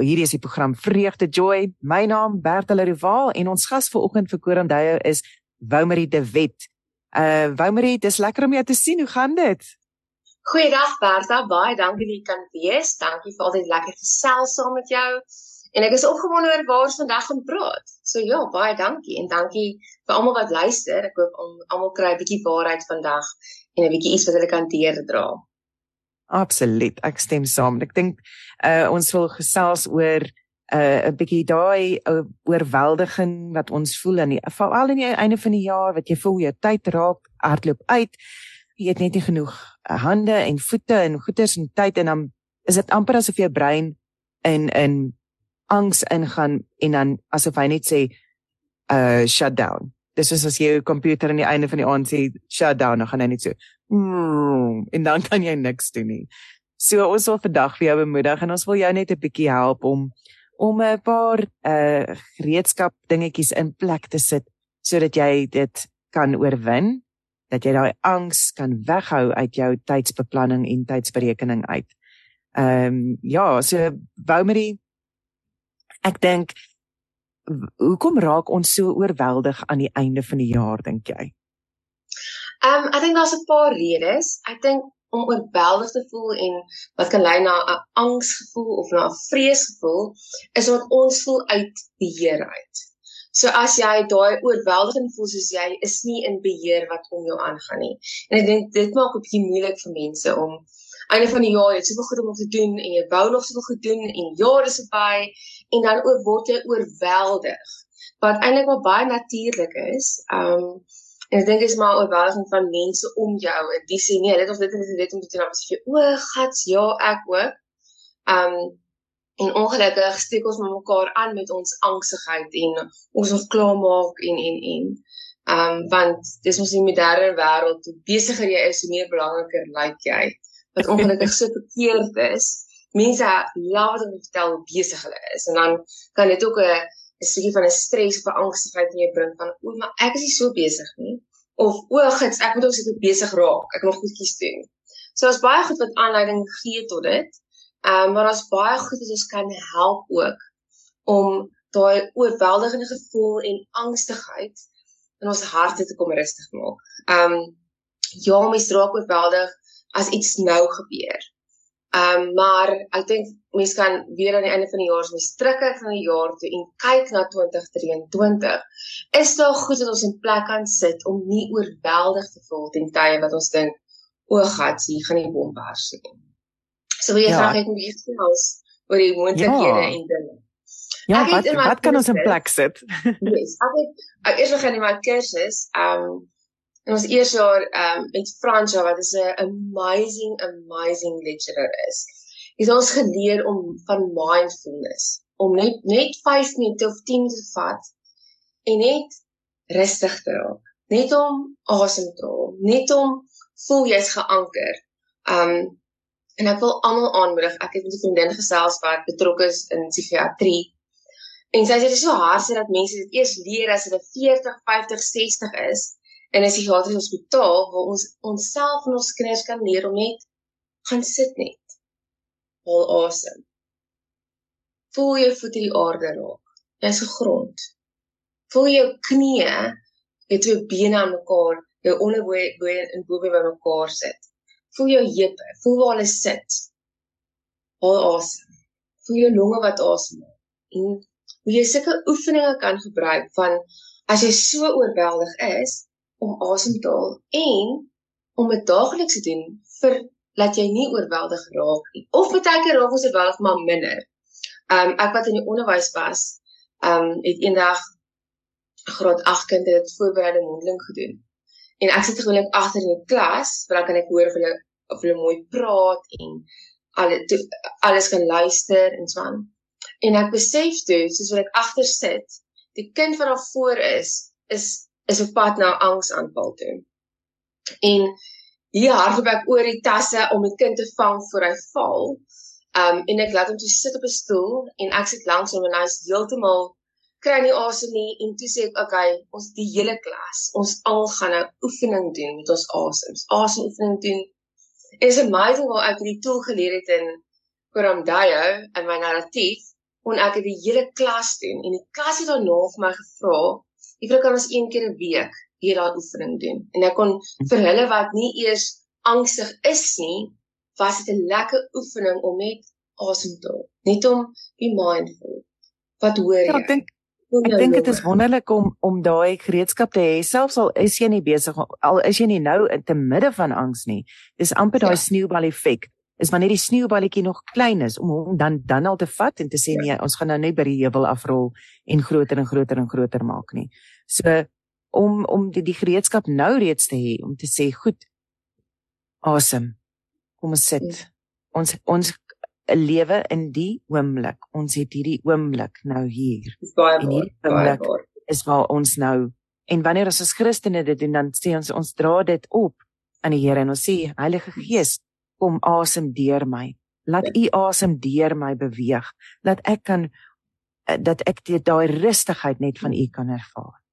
hierdie is die program Vreugde Joy. My naam Bertel Rival en ons gas vanoggend vir Korandae is Woumarie de Wet. Uh Woumarie, dis lekker om jou te sien. Hoe gaan dit? Goeiedag Berta, baie dankie dat jy kan wees. Dankie vir altyd lekker gesels saam met jou. En ek is opgewonde oor waar ons vandag gaan praat. So ja, baie dankie en dankie vir almal wat luister. Ek hoop almal kry 'n bietjie waarheid vandag en 'n bietjie iets wat hulle kan deurdra. Absoluut, ek stem saam. Ek dink uh ons wil gesels oor uh 'n bietjie daai uh, oorweldiging wat ons voel aan die veral aan die einde van die jaar wat jy voel jou tyd raak hardloop uit. Jy het net nie genoeg uh, hande en voete en goeders en tyd en dan is dit amper asof jou brein in in angs ingaan en dan asof hy net sê uh shut down. Dis soos as jy jou komputer aan die einde van die aand sê shut down, dan gaan hy net so en dan kan jy niks doen nie. So ons wil vandag vir jou bemoedig en ons wil jou net 'n bietjie help om om 'n paar uh gereedskap dingetjies in plek te sit sodat jy dit kan oorwin, dat jy daai angs kan weghou uit jou tydsbeplanning en tydsberekening uit. Ehm um, ja, so Woumerie ek dink hoekom raak ons so oorweldig aan die einde van die jaar dink jy? Ehm um, ek dink daar's 'n paar redes. Ek dink om oorweldig te voel en wat kan lei na 'n angsgevoel of na 'n vreesgevoel is wat ons voel uit beheer uit. So as jy daai oorweldiging voel soos jy is nie in beheer wat om jou aangaan nie. En ek dink dit maak dit 'n bietjie moeilik vir mense om einde van die jaar jy het soveel goed om te doen en jy wou nog soveel goed doen en jare is verby en dan ook word jy oorweldig. Wat eintlik maar baie natuurlik is. Um En ek dink dit is maar 'n oorweldiging van mense om jou. Dis sê nee, dit of dit en dit dit om te doen. As jy o, gats, ja, ek ook. Um en ongelukkig steek ons mekaar aan met ons angsigheid en ons ons klaarmaak en en en um want dis mos die moderne wêreld. Hoe besigger jy is, hoe meer belangriker lyk jy. Wat ongelukkig so verkeerd is. Mense laat om te vertel hoe besig hulle is en dan kan dit ook 'n 'n stukkie van 'n stres of 'n angstigheid in jou bring van o, maar ek is nie so besig nie of o, gits, ek moet ook seker besig raak. Ek moet goedjies doen. So daar's baie goed wat aanleiding gee tot dit. Ehm um, maar daar's baie goed wat ons kan help ook om daai oorweldigende gevoel en angstigheid in ons harte te kom rustig maak. Ehm um, ja, mens raak oorweldig as iets nou gebeur. Ehm um, maar ek dink mense kan weer aan die einde van die jaar mens terugkyk van die jaar toe en kyk na 2023. Is daar goed wat ons in plek kan sit om nie oorweldig te voel ten tye wat ons dink o, God, hier gaan die bom bars nie. So wil jy ja. graag net meer gesels oor die moontlikhede ja. en dinge. Ja, wat wat kan ons in plek sit? yes, ek het ek eers begin in my kursus, ehm um, In ons eerste jaar ehm um, met Fransja wat is 'n amazing amazing lecturer is. Het ons geleer om van mindfulness, om net net 5 minute of 10 minute te vat en net rustig te raak. Net om asem te haal, net om voel jy's geanker. Um en ek wil almal aanmoedig. Ek het 'n vriendin gesels wat betrokke is in psigiatrie. En sy sê dit is so hard dat mense dit eers leer as hulle 40, 50, 60 is in 'n psigiatriese hospitaal waar ons onsself en ons kinders kan leer om net gaan sit net. Haal asem. Voel jou voete die aarde raak. Jy's gegrond. Voel jou knieë, jou twee bene aan mekaar, jou onderbeen en bowe by mekaar sit. Voel jou heupe, voel waar hulle sit. Haal asem. Voel jou longe wat asemhaal. En hoe jy sulke oefeninge kan gebruik van as jy so oorweldig is, om asem te haal en om dit daagliks te doen vir laat jy nie oorweldig raak nie. Of baie keer raak ons oorweldig maar minder. Um ek wat in die onderwys was, um het eendag graad 8 kind dit voorbereiding mondeling gedoen. En ek sit gewoonlik agter in die klas, waar kan ek hoor of hulle of hulle mooi praat en alles alles kan luister en so aan. En ek besef toe, soos wat ek agter sit, die kind wat daar voor is, is is op pad na angsaanval toe. En hier hardloop ek oor die tasse om die kind te vang voor hy val. Um en ek laat hom toe sit op 'n stoel en ek sit langs hom en hy's heeltemal kry nie asem nie en toe sê ek okay, ons die hele klas, ons al gaan 'n nou oefening doen met ons asem. Asem oefening doen. Is amazing hoe ek hierdie tool geleer het in Koramdayo in my narratief kon ek die hele klas doen en die klas het daarna vir my gevra, "Juffrou, kan ons een keer 'n week hier daai oefening doen?" En ek kon vir hulle wat nie eers angstig is nie, was dit 'n lekker oefening om net asem te haal, net om be mindful. Wat hoor ja, jy? Ek dink ek dink dit is wonderlik om om daai gereedskap te hê selfs al is jy nie besig al is jy nie nou in te midde van angs nie. Dis amper daai ja. sneeubal effek is wanneer die sneeuballetjie nog klein is om hom dan dan al te vat en te sê nee, ons gaan nou net by die heuwel afrol en groter en groter en groter maak nie. So om om die, die gereedskap nou reeds te hê om te sê goed. Awesome. Kom ons sit. Ja. Ons ons 'n lewe in die oomblik. Ons het hierdie oomblik nou hier. Dis baie mooi. Is waar ons nou en wanneer ons as Christene dit doen dan sê ons ons dra dit op aan die Here en ons sê Heilige Gees kom asem deur my. Laat u asem deur my beweeg. Laat ek kan eh, dat ek daai rustigheid net van u kan ervaar.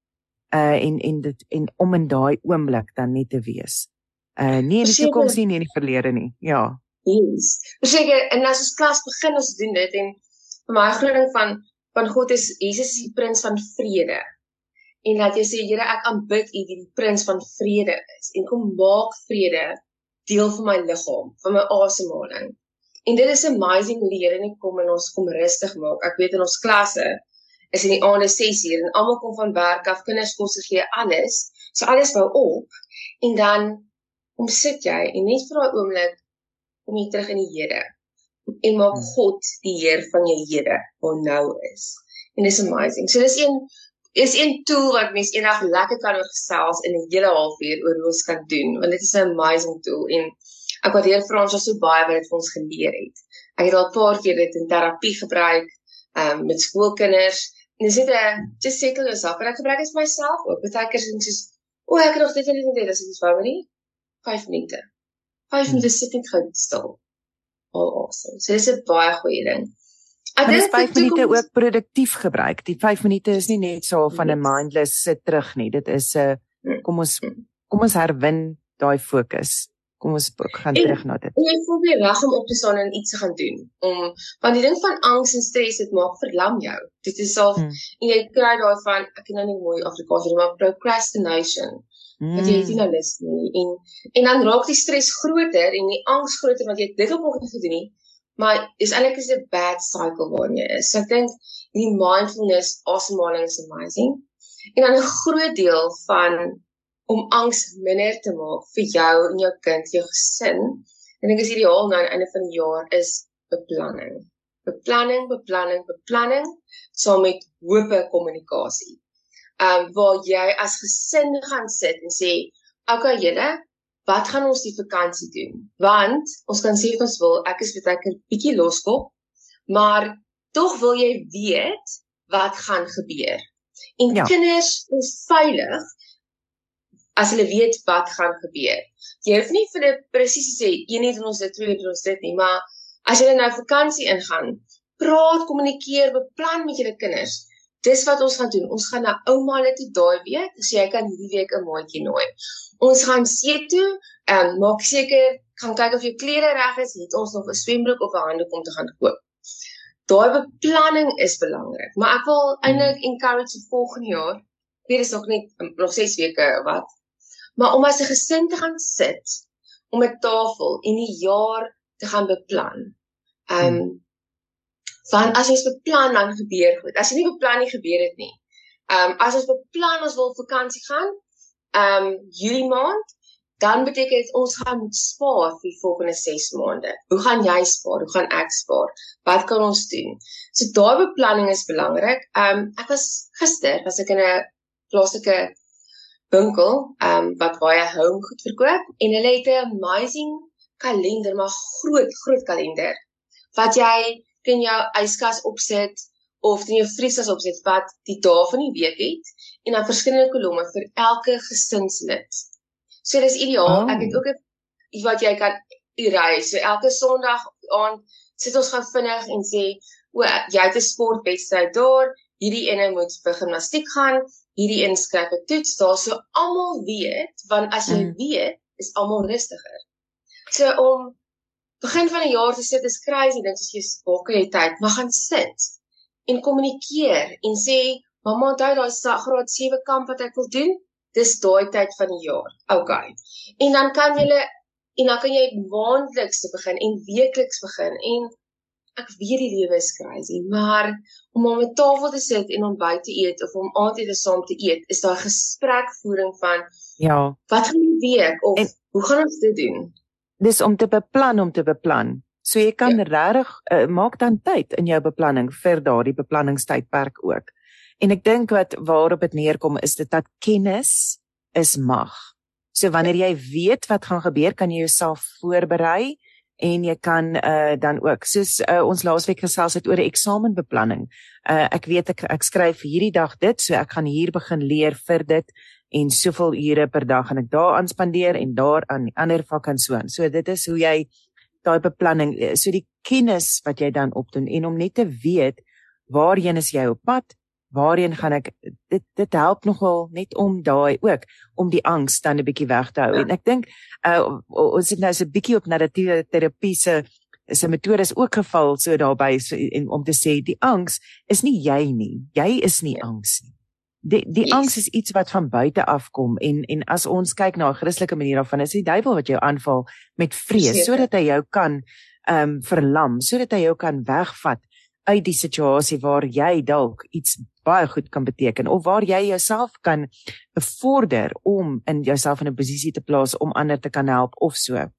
Uh en en dit en om in daai oomblik dan net te wees. Uh nie in die toekoms nie, nie in die verlede nie. Ja. Yes. Verseker en as ons klas begin ons doen dit en vir my groting van van God is Jesus is die prins van vrede. En laat jy sê Here ek aanbid U die prins van vrede is en kom maak vrede deel van my liggaam, van my asemhaling. En dit is amazing hoe die Here net kom en ons kom rustig maak. Ek weet in ons klasse is in die aande 6 uur en almal kom van werk af, kinders kos gee alles. So alles wou op en dan kom sit jy en net vir daai oomblik kom jy terug in die Here en maak hmm. God die Heer van jou Here wat nou is. En dis amazing. So dis een is 'n tool wat mens eendag lekker kan gesels in 'n hele halfuur oor hoe ons kan doen want dit is 'n amazing tool en ek waardeer Frans so baie wat dit vir ons geleer het. Ek het al 'n paar keer dit in terapie gebruik um, met skoolkinders dis net 'n just settle yourself en ek gebruik dit vir myself ook. Baie sê ek soos o, ek het nog dit en dit en dit as ek dis wou nie 5 minute. 5 minute sit ek gou stil. Al awesome. So dis 'n baie goeie ding. Ek dink 5 minute ook produktief gebruik. Die 5 minute is nie net so van 'n mindless sit terug nie. Dit is 'n uh, kom ons kom ons herwin daai fokus. Kom ons gaan en, terug na dit. En jy voel weer reg om op te staan en iets te gaan doen. Om want die ding van angs en stres dit maak verlam jou. Dit is al hmm. en jy kry daai van ek ken nou nie mooi Afrikaans nie, maar procrastination. Hmm. Dat jy dit nou lus nie en en dan raak die stres groter en die angs groter want jy dit op nog nie gedoen nie maar is eintlik is 'n bad cycle waarin jy is. So ek dink die mindfulness asemhaling is amazing. En dan 'n groot deel van om angs minder te maak vir jou en jou kind, jou gesin. En ek is ideaal nou aan die einde van die jaar is beplanning. Beplanning, beplanning, beplanning saam met hoop kommunikasie. Ehm um, waar jy as gesin gaan sit en sê, "Oké, okay, julle, wat gaan ons die vakansie doen? Want ons kan sê ons wil, ek is baie keer bietjie loskop, maar tog wil jy weet wat gaan gebeur. En ja. kinders is veilig as hulle weet wat gaan gebeur. Jy hoef nie vir hulle presies te sê een het ons dit, twee het ons dit nie, maar as jy nou vakansie ingaan, praat, kommunikeer, beplan met julle kinders. Dis wat ons gaan doen. Ons gaan na ouma hulle toe daai week, so jy kan hierdie week 'n maatjie nooi. Ons gaan see toe en um, maak seker gaan kyk of jou klere reg is, het ons nog 'n swembroek of 'n handdoek om te gaan koop. Daai beplanning is belangrik, maar ek wil eintlik encourage vir volgende jaar. Hier is nog net um, nog 6 weke wat. Maar om as 'n gesin te gaan sit om 'n tafel en die jaar te gaan beplan. Ehm um, want as jy beplan dan gebeur goed. As jy nie beplan nie gebeur dit nie. Ehm um, as ons beplan ons wil vakansie gaan, ehm um, Julie maand, dan beteken dit ons gaan moet spaar vir die volgende 6 maande. Hoe gaan jy spaar? Hoe gaan ek spaar? Wat kan ons doen? So daai beplanning is belangrik. Ehm um, ek was gister was ek in 'n plaaslike winkel um, wat baie home goed verkoop en hulle het 'n amazing kalender, maar groot groot kalender wat jy kan jou yskas opsit of in jou vrieskas opsit wat die dae van die week het en dan verskillende kolomme vir elke gesinslid. So dis ideaal. Oh. Ek het ook 'n wat jy kan ry. So elke Sondag aand sit ons gaan vinnig en sê, "O, jy het 'n sportwedstryd daar. Hierdie ene moet vir gimnastiek gaan. Hierdie een skryf 'n toets daar." So almal weet, want as jy mm. weet, is almal rustiger. So om begin van die jaar te sit is crazy dink as jy spaak jy tyd, maar gaan sit. en kommunikeer en sê mamma onthou daai graad 7 kamp wat ek wil doen dis daai tyd van die jaar okay en dan kan jy en dan kan jy maandeliks begin en weekliks begin en ek weet die lewe is crazy maar om om 'n tafel te sit en ontbyt te eet of om aandete saam te eet is daai gesprekvoering van ja wat gaan die week of en, hoe gaan ons dit doen dis om te beplan om te beplan So jy kan ja. regtig uh, maak dan tyd in jou beplanning vir daardie beplanningstydperk ook. En ek dink wat waarop dit neerkom is dit dat kennis is mag. So wanneer jy weet wat gaan gebeur, kan jy jouself voorberei en jy kan uh dan ook soos uh, ons laasweek gesels het oor 'n eksamenbeplanning. Uh ek weet ek ek skryf hierdie dag dit, so ek gaan hier begin leer vir dit en soveel ure per dag gaan ek daaraan spandeer en daar aan ander vakke en so aan. So dit is hoe jy daai beplanning, eh, so die kennis wat jy dan opdoen en om net te weet waarheen is jy op pad? Waarheen gaan ek? Dit dit help nogal net om daai ook om die angs dan 'n bietjie weg te hou. Ja. En ek dink uh, ons het nou so 'n bietjie op narratiewe terapie se se metodes ook geval so daarbey so, en om te sê die angs is nie jy nie. Jy is nie ja. angs nie. Die die yes. angs is iets wat van buite af kom en en as ons kyk na 'n Christelike manier daarvan is die duiwel wat jou aanval met vrees sodat hy jou kan ehm um, verlam, sodat hy jou kan wegvat uit die situasie waar jy dalk iets baie goed kan beteken of waar jy jouself kan bevorder om in jouself in 'n posisie te plaas om ander te kan help of so.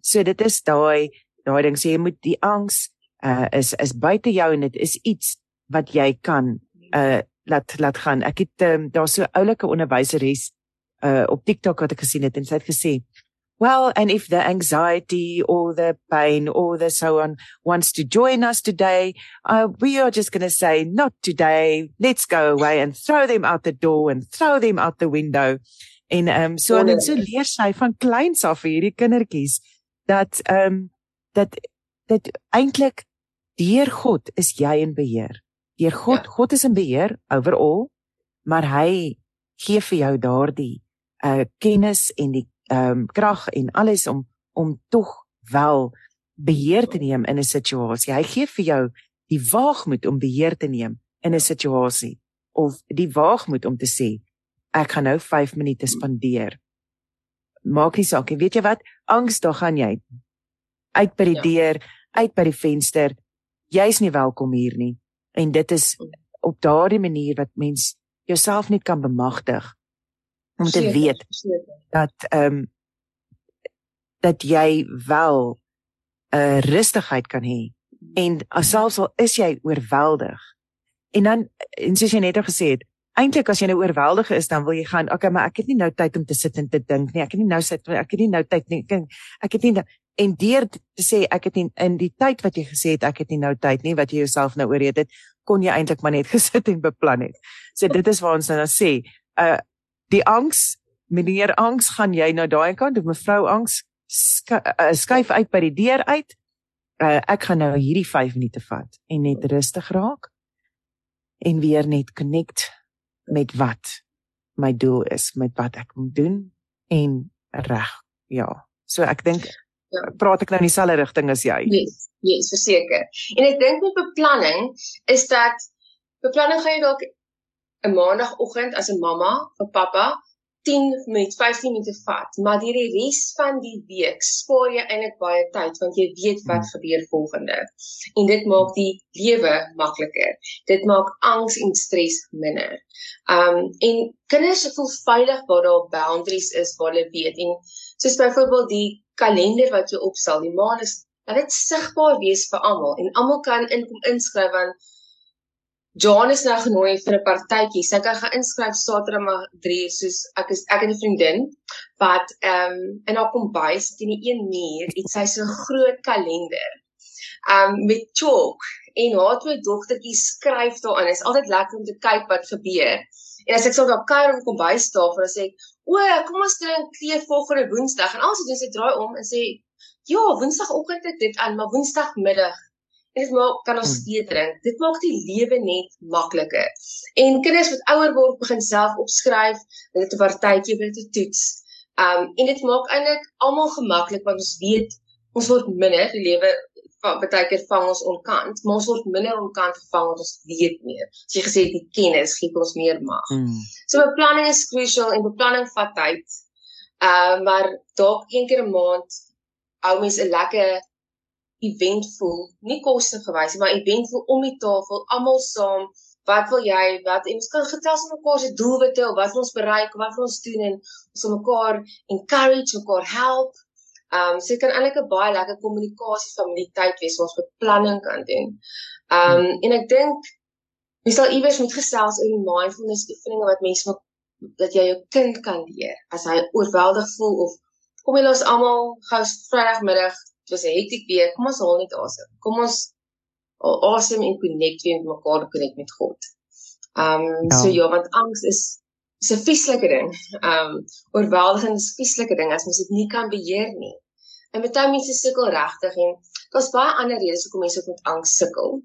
So dit is daai daai ding sê jy moet die angs uh, is is buite jou en dit is iets wat jy kan uh laat laat gaan. Ek het um, daar so oulike onderwyseres uh op TikTok wat ek gesien het en sy het gesê, "Well, and if the anxiety or the pain or the so on wants to join us today, uh we are just going to say not today. Let's go away and throw them out the door and throw them out the window." En ehm um, so en so leer sy van kleins af vir hierdie kindertjies dat ehm um, dat dat eintlik deur God is jy in beheer deur God. Ja. God is in beheer overall, maar hy gee vir jou daardie uh kennis en die ehm um, krag en alles om om tog wel beheer te neem in 'n situasie. Hy gee vir jou die waagmoed om beheer te neem in 'n situasie of die waagmoed om te sê ek gaan nou 5 minute spandeer. Maak nie saak nie. Weet jy wat? Angs, daar gaan jy uit by die ja. deur, uit by die venster. Jy's nie welkom hier nie en dit is op daardie manier wat mens jouself net kan bemagtig om te seker, weet seker. dat ehm um, dat jy wel 'n uh, rustigheid kan hê en selfs al is jy oorweldig en dan en soos jy net al gesê het eintlik as jy nou oorweldig is dan wil jy gaan okay maar ek het nie nou tyd om te sit en te dink nie ek het nie nou sit ek het nie nou tyd nie ek, ek het nie nou, en deur te sê ek het nie in die tyd wat jy gesê het ek het nie nou tyd nie wat jy jouself nou ooreed het kon jy eintlik maar net gesit en beplan het. So dit is waar ons nou sê, uh die angs, meneer angs, gaan jy nou daai kant of mevrou angs uh, skuif uit by die deur uit. Uh ek gaan nou hierdie 5 minute vat en net rustig raak en weer net connect met wat my doel is, met wat ek moet doen en reg. Ja. So ek dink ja. praat ek nou in dieselfde rigting as jy. Yes, yes, verseker. En ek dink met beplanning is dat beplanning gaan jy dalk 'n maandagooggend as 'n mamma of pappa 10 minute, 15 minute vat, maar deur die res van die week spaar jy eintlik baie tyd want jy weet wat hmm. gebeur volgende. En dit maak die lewe makliker. Dit maak angs en stres minder. Um en kinders voel veilig waar daar boundaries is waar hulle weet en soos byvoorbeeld die kalender wat jy opstel, die maan is dat dit sigbaar wees vir almal en almal kan inkom inskryf want John is nou genooi vir 'n partytjie. Sy kan gaan inskryf Saterdag maar 3 soos ek is ek het 'n vriendin wat ehm um, in haar kombuis teen die een muur het sy so 'n groot kalender. Ehm um, met chalk en haar twee dogtertjies skryf daarin. Dit is altyd lekker om te kyk wat gebeur. En as ek sou daar kuier om kombuis staan, dan sê ek, "O, kom ons drink tee volgende Woensdag." En alsi doen sy draai om en sê, "Ja, Woensdagoggend het dit aan, maar Woensdagmiddag en dit maak kan ons hmm. tee drink. Dit maak die lewe net makliker." En kinders wat ouer word, begin self opskryf, hulle het 'n partytjie vir te toets. Um en dit maak eintlik almal gemaklik want ons weet ons word minder, die lewe baie keer vang ons onkant, maar ons word minder onkant gevang want ons weet meer. As jy gesê die kennis gee ons meer mag. Mm. So beplanning is crucial en beplanning vat tyd. Ehm uh, maar dalk een keer 'n maand hou mens 'n lekker event voel, nie koste gewys nie, maar event voel om die tafel, almal saam. Wat wil jy? Wat en ons kan gesels met mekaar se doelwitte of wat ons bereik, wat ons doen en ons wil mekaar encourage, mekaar help. Ehm um, so kan eintlik 'n baie lekker kommunikasie familietyd wees waar ons beplanning kan doen. Ehm um, en ek dink jy sal iewers moet gesels oor die mindfulness oefeninge wat mense dat jy jou kind kan leer as hy oorweldig voel of kom jy los almal gou Vrydagmiddag dit was 'n hektiek week kom ons haal net asem kom ons asem en connect weer met mekaar connect met God. Um, ja. so ja want angs is is 'n vieslike ding. Um, oorweldigend is 'n vieslike ding as mens dit nie kan beheer nie. En baie mense sukkel regtig en daar's baie ander redes hoekom mense met angs sukkel.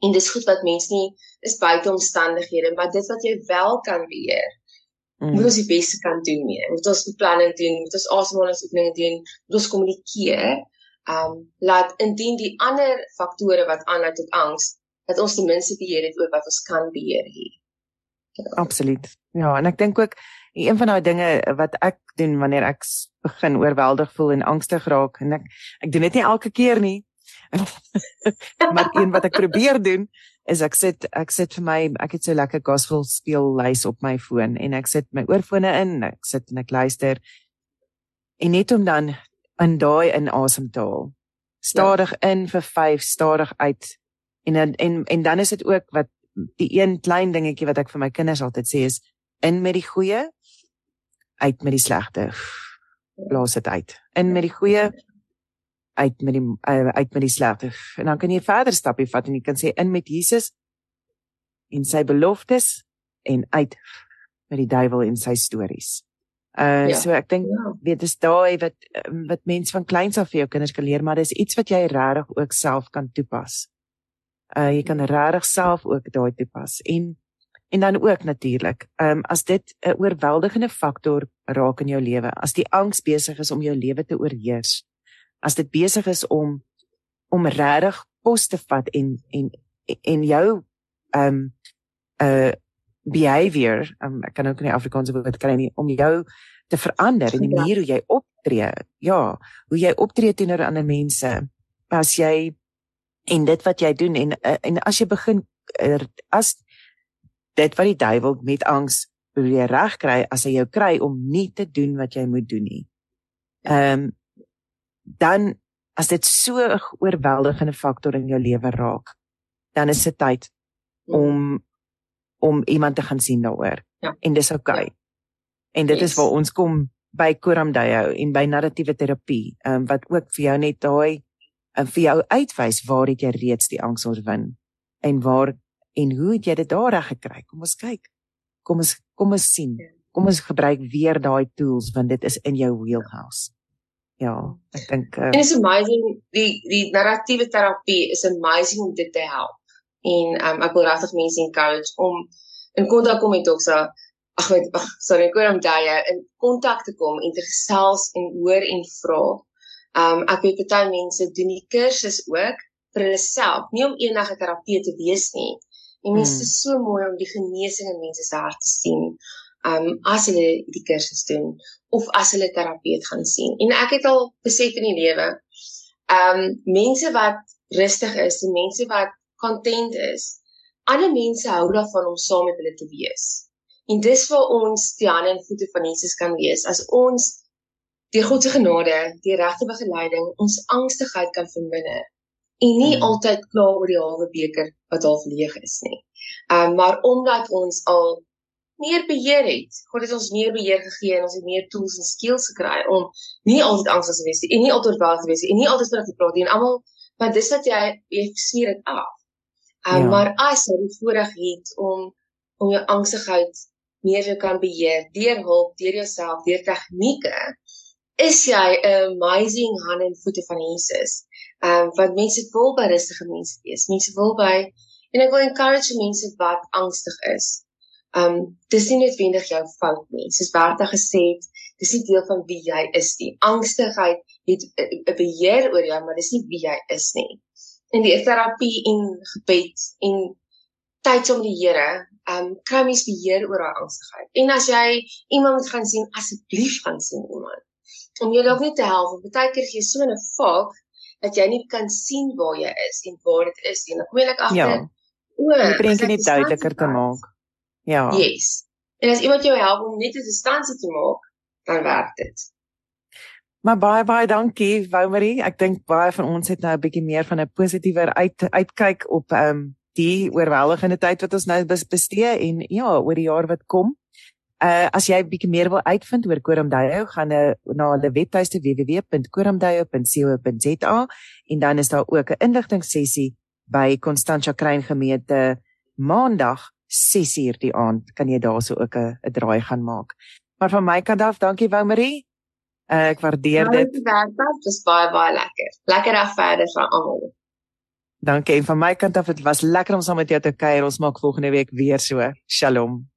En dis goed wat mense nie is buite omstandighede, maar dit wat jy wel kan beheer. Mm. Moet ons die beste kan doen mee. Moet ons beplanning doen, moet ons asemhalingsoefeninge doen, moet ons kommunikeer. Um laat indien die ander faktore wat aanlei tot angs, dat ons ten minste beheer het oor wat ons kan beheer hier. Absoluut. Ja, en ek dink ook een van daai dinge wat ek doen wanneer ek begin oorweldig voel en angstig raak en ek ek doen dit nie elke keer nie. maar een wat ek probeer doen is ek sit ek sit vir my ek het so lekker gospel speel lys op my foon en ek sit my oorfone in ek sit en ek luister. En net om dan in daai in asem te haal stadig ja. in vir 5 stadig uit. En en en, en dan is dit ook wat die een klein dingetjie wat ek vir my kinders altyd sê is in met die goeie uit met die slegte. Blaas dit uit. In met die goeie uit met die uh, uit met die slegte en dan kan jy verder stappie vat en jy kan sê in met Jesus en sy beloftes en uit met die duiwel en sy stories. Uh ja. so ek dink ja. weet dis daai wat wat mense van kleins af vir jou kinders kan leer maar dis iets wat jy regtig ook self kan toepas uh jy kan regtig self ook daai toepas en en dan ook natuurlik ehm um, as dit 'n oorweldigende faktor raak in jou lewe as die angs besig is om jou lewe te oorheers as dit besig is om om regtig pos te vat en en en jou ehm um, uh behavior um, ek kan ook nie Afrikaanse woord kry nie om jou te verander in die manier hoe jy optree. Ja hoe jy optree teenoor ander mense as jy en dit wat jy doen en eh, en as jy begin er, as dit wat die duiwel met angs probeer regkry as hy jou kry om nie te doen wat jy moet doen nie. Ehm um, dan as dit so 'n oorweldigende faktor in jou lewe raak, dan is dit tyd om om iemand te gaan sien daaroor. Ja. En dis oukei. Okay. Ja. En dit yes. is waar ons kom by Koramdayo en by narratiewe terapie, ehm um, wat ook vir jou net daai en vir jou uitwys waar het jy reeds die angs oorwin en waar en hoe het jy dit daar reg gekry? Kom ons kyk. Kom ons kom ons sien. Kom ons gebruik weer daai tools want dit is in jou wheelhouse. Ja, ek dink uh, It's amazing die die narratiewe terapie is amazing om dit te help. En um, ek wil regtig mense encourage om in kontak kom met ons ag met ag sorry, ek wil om daai in kontak te kom en te gesels en hoor en vra Um ek weet baie mense doen die kursus ook vir hulle self, nie om enige terapie te wees nie. En mense hmm. is so mooi om die genesing in mense se hart te sien. Um as hulle die kursus doen of as hulle terapeut gaan sien. En ek het al besef in die lewe, um mense wat rustig is, en mense wat content is, ander mense hou daarvan om saam met hulle te wees. En dis waar ons die hande en voete van Jesus kan wees as ons deur God se genade, die regte begeleiding, ons angstigheid kan verminder en nie mm. altyd klaar oor die halwe beker wat half leeg is nie. Um, maar omdat ons al meer beheer het, God het ons meer beheer gegee en ons het meer tools en skills gekry om nie altyd angstig te wees nie en nie altyd wel te wees nie en nie altyd vinnig te praat nie en almal want dis wat jy jy smeer dit af. Um, ja. maar as jy die voorreg het om om jou angstigheid meer te kan beheer deur hulp, deur jouself, deur tegnieke, is jy 'n amazing hand en voete van Jesus. Ehm um, want mense wil by rustige mense wees. Mense wil by en ek wil encourage mense wat angstig is Um dis nie noodwendig jou fout nie. Soos Bertha gesê het, dis nie deel van wie jy is nie. Angstigheid het 'n beheer oor jou, maar dis nie wie jy is nie. In die terapie en gebed en tyd saam met die Here, um kry mens beheer oor daai angstigheid. En as jy iemand moet gaan sien, asseblief gaan sien iemand. Om jou dalk net te help, want baie keer gee jy so 'n fok dat jy nie kan sien waar jy is en waar dit is nie. Dan kom jy net agter. Ja. O, jy bring dit duideliker te maak. Ja. Yes. En as iemand jou help om net 'n distansie te maak, dan werk dit. Maar baie baie dankie Woumarie. Ek dink baie van ons het nou 'n bietjie meer van 'n positiewer uit uitkyk op ehm um, die oorweldigende tyd wat ons nou bestee en ja, oor die jaar wat kom. Uh as jy 'n bietjie meer wil uitvind oor Koramdayo, gaan uh, na hulle webtuiste www.koramdayo.co.za en dan is daar ook 'n inligtingssessie by Constantia Kruin gemeente maandag 6uur die aand kan jy daarso ook 'n 'n draai gaan maak. Maar van my kant af, dankie Wou Marie. Uh, ek waardeer ja, dit. Dit was baie baie lekker. Lekker af verder van almal. Dankie en van my kant af, dit was lekker om saam met jou te kuier. Ons maak volgende week weer so. Shalom.